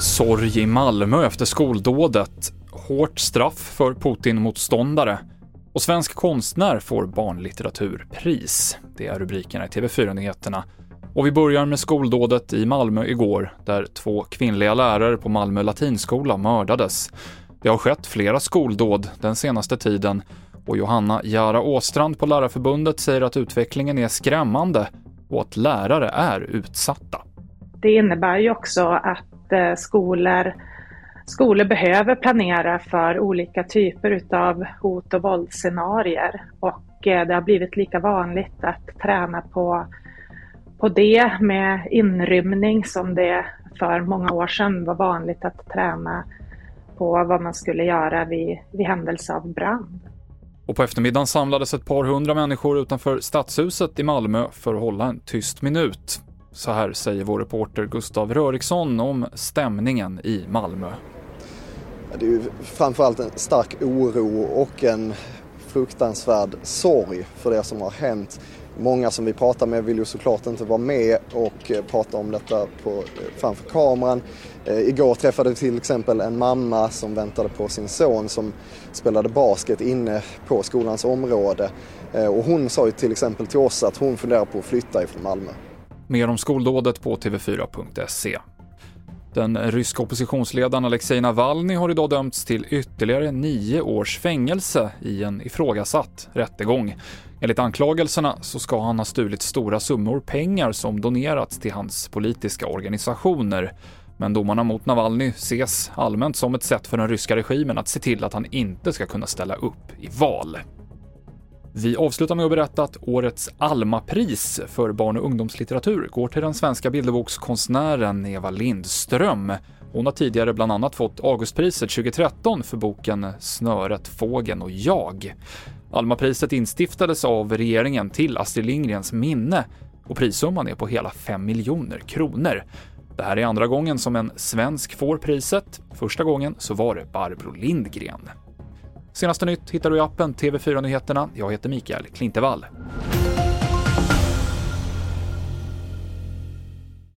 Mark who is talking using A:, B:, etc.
A: Sorg i Malmö efter skoldådet. Hårt straff för Putin-motståndare. Och svensk konstnär får barnlitteraturpris. Det är rubrikerna i TV4-nyheterna. Och vi börjar med skoldådet i Malmö igår, där två kvinnliga lärare på Malmö latinskola mördades. Det har skett flera skoldåd den senaste tiden och Johanna Jara Åstrand på Lärarförbundet säger att utvecklingen är skrämmande och att lärare är utsatta.
B: Det innebär ju också att eh, skolor, skolor behöver planera för olika typer av hot och våldsscenarier och eh, det har blivit lika vanligt att träna på, på det med inrymning som det för många år sedan var vanligt att träna på vad man skulle göra vid, vid händelse av brand.
A: Och på eftermiddagen samlades ett par hundra människor utanför Stadshuset i Malmö för att hålla en tyst minut. Så här säger vår reporter Gustav Röriksson om stämningen i Malmö.
C: Det är ju framförallt en stark oro och en fruktansvärd sorg för det som har hänt. Många som vi pratar med vill ju såklart inte vara med och eh, prata om detta på, eh, framför kameran. Eh, igår träffade vi till exempel en mamma som väntade på sin son som spelade basket inne på skolans område. Och hon sa ju till exempel till oss att hon funderar på att flytta ifrån Malmö.
A: Mer om skoldådet på tv4.se. Den ryska oppositionsledaren Alexej Navalny har idag dömts till ytterligare nio års fängelse i en ifrågasatt rättegång. Enligt anklagelserna så ska han ha stulit stora summor pengar som donerats till hans politiska organisationer. Men domarna mot Navalny ses allmänt som ett sätt för den ryska regimen att se till att han inte ska kunna ställa upp i val. Vi avslutar med att berätta att årets Alma-pris för barn och ungdomslitteratur går till den svenska bilderbokskonstnären Eva Lindström. Hon har tidigare bland annat fått Augustpriset 2013 för boken Snöret, fågeln och jag. Almapriset instiftades av regeringen till Astrid Lindgrens minne och prissumman är på hela 5 miljoner kronor. Det här är andra gången som en svensk får priset. Första gången så var det Barbro Lindgren. Senaste nytt hittar du i appen TV4 Nyheterna. Jag heter Mikael Klintevall.